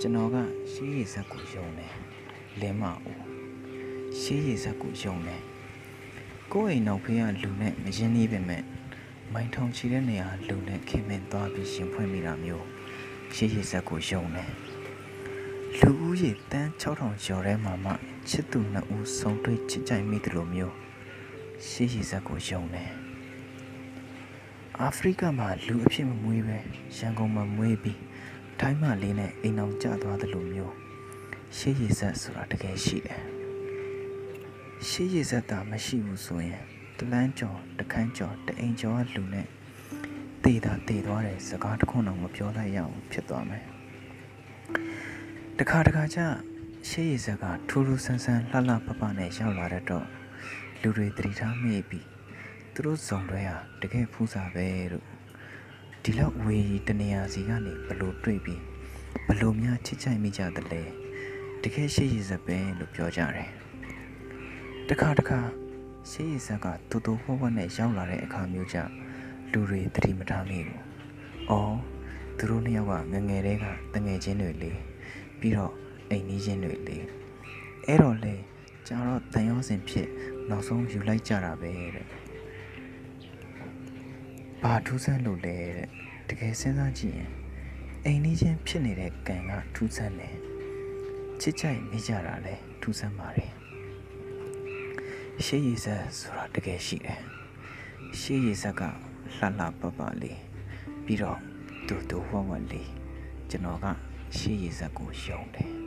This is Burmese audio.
ကျွန်တော်ကရှေးရည်ဇက်ကိုယုံတယ်လင်းမဦးရှေးရည်ဇက်ကိုယုံတယ်ကိုယ့်အိမ်နောက်ဖေးကလူနဲ့မရင်းနှီးပေမဲ့မိုင်းထောင်ချီတဲ့နေရာလူနဲ့ခင်မင်သွားပြီးရှင်ဖွင့်မိတာမျိုးရှေးရည်ဇက်ကိုယုံတယ်လူဦးရေတန်း6000ကျော်ထဲမှာမှချစ်သူနှစ်ဦးဆုံတွေ့ချစ်ကြိုက်မိတယ်လို့မျိုးရှေးရည်ဇက်ကိုယုံတယ်အာဖရိကမှာလူအဖြစ်မမွေးပဲရန်ကုန်မှာမွေးပြီး ထိုင်းမှလေးနဲ့အိမ်အောင်ကျသွားတယ်လို့မျိုးရှေးရည်ဆက်ဆိုတာတကယ်ရှိတယ်ရှေးရည်ဆက်တာမရှိဘူးဆိုရင်တလန်းကျော်တခန်းကျော်တအိမ်ကျော်ကလူနဲ့တေးတာတေးသွားတယ်စကားတစ်ခုတော့မပြောလိုက်ရအောင်ဖြစ်သွားမယ်တခါတခါကျရှေးရည်ဆက်ကထူးထူးဆန်းဆန်းလှလှပပနဲ့ရောက်လာတဲ့တော့လူတွေတတိထားမိပြီးသူတို့ဇုံတွေဟာတကယ်ဖူးစာပဲလို့ ဒီလောက်ဝေးတနေရာစီကနေဘလို့တွေ့ပြီးဘလို့များချစ်ချိုက်မိကြသလဲတကယ်ရှိရည်စပဲလို့ပြောကြတယ်တခါတခါရှိရည်စကတူတူဝဝနဲ့ရောက်လာတဲ့အခါမျိုးကြလူတွေသတိမထားမိဘူး။အော်သူတို့နှစ်ယောက်ကငငယ်တည်းကတငယ်ချင်းတွေလေပြီးတော့အိမ်နီးချင်းတွေလေအဲ့တော့လေကျတော့တန်ရောစင်ဖြစ်နောက်ဆုံးယူလိုက်ကြတာပဲတဲ့။ ဘာထူးဆန်းလို့လဲတဲ့တကယ်စဉ်းစားကြည့်ရင်အိမ်လေးချင်းဖြစ်နေတဲ့ကံကထူးဆန်းတယ်ချစ်ကြိုက်မိကြတာလဲထူးဆန်းပါတယ်ရှေးရည်ဆက်ဆိုတာတကယ်ရှိတယ်ရှေးရည်ဆက်ကလှလှပပလေးပြီးတော့တူတူဝဝလေးကျွန်တော်ကရှေးရည်ဆက်ကိုယုံတယ်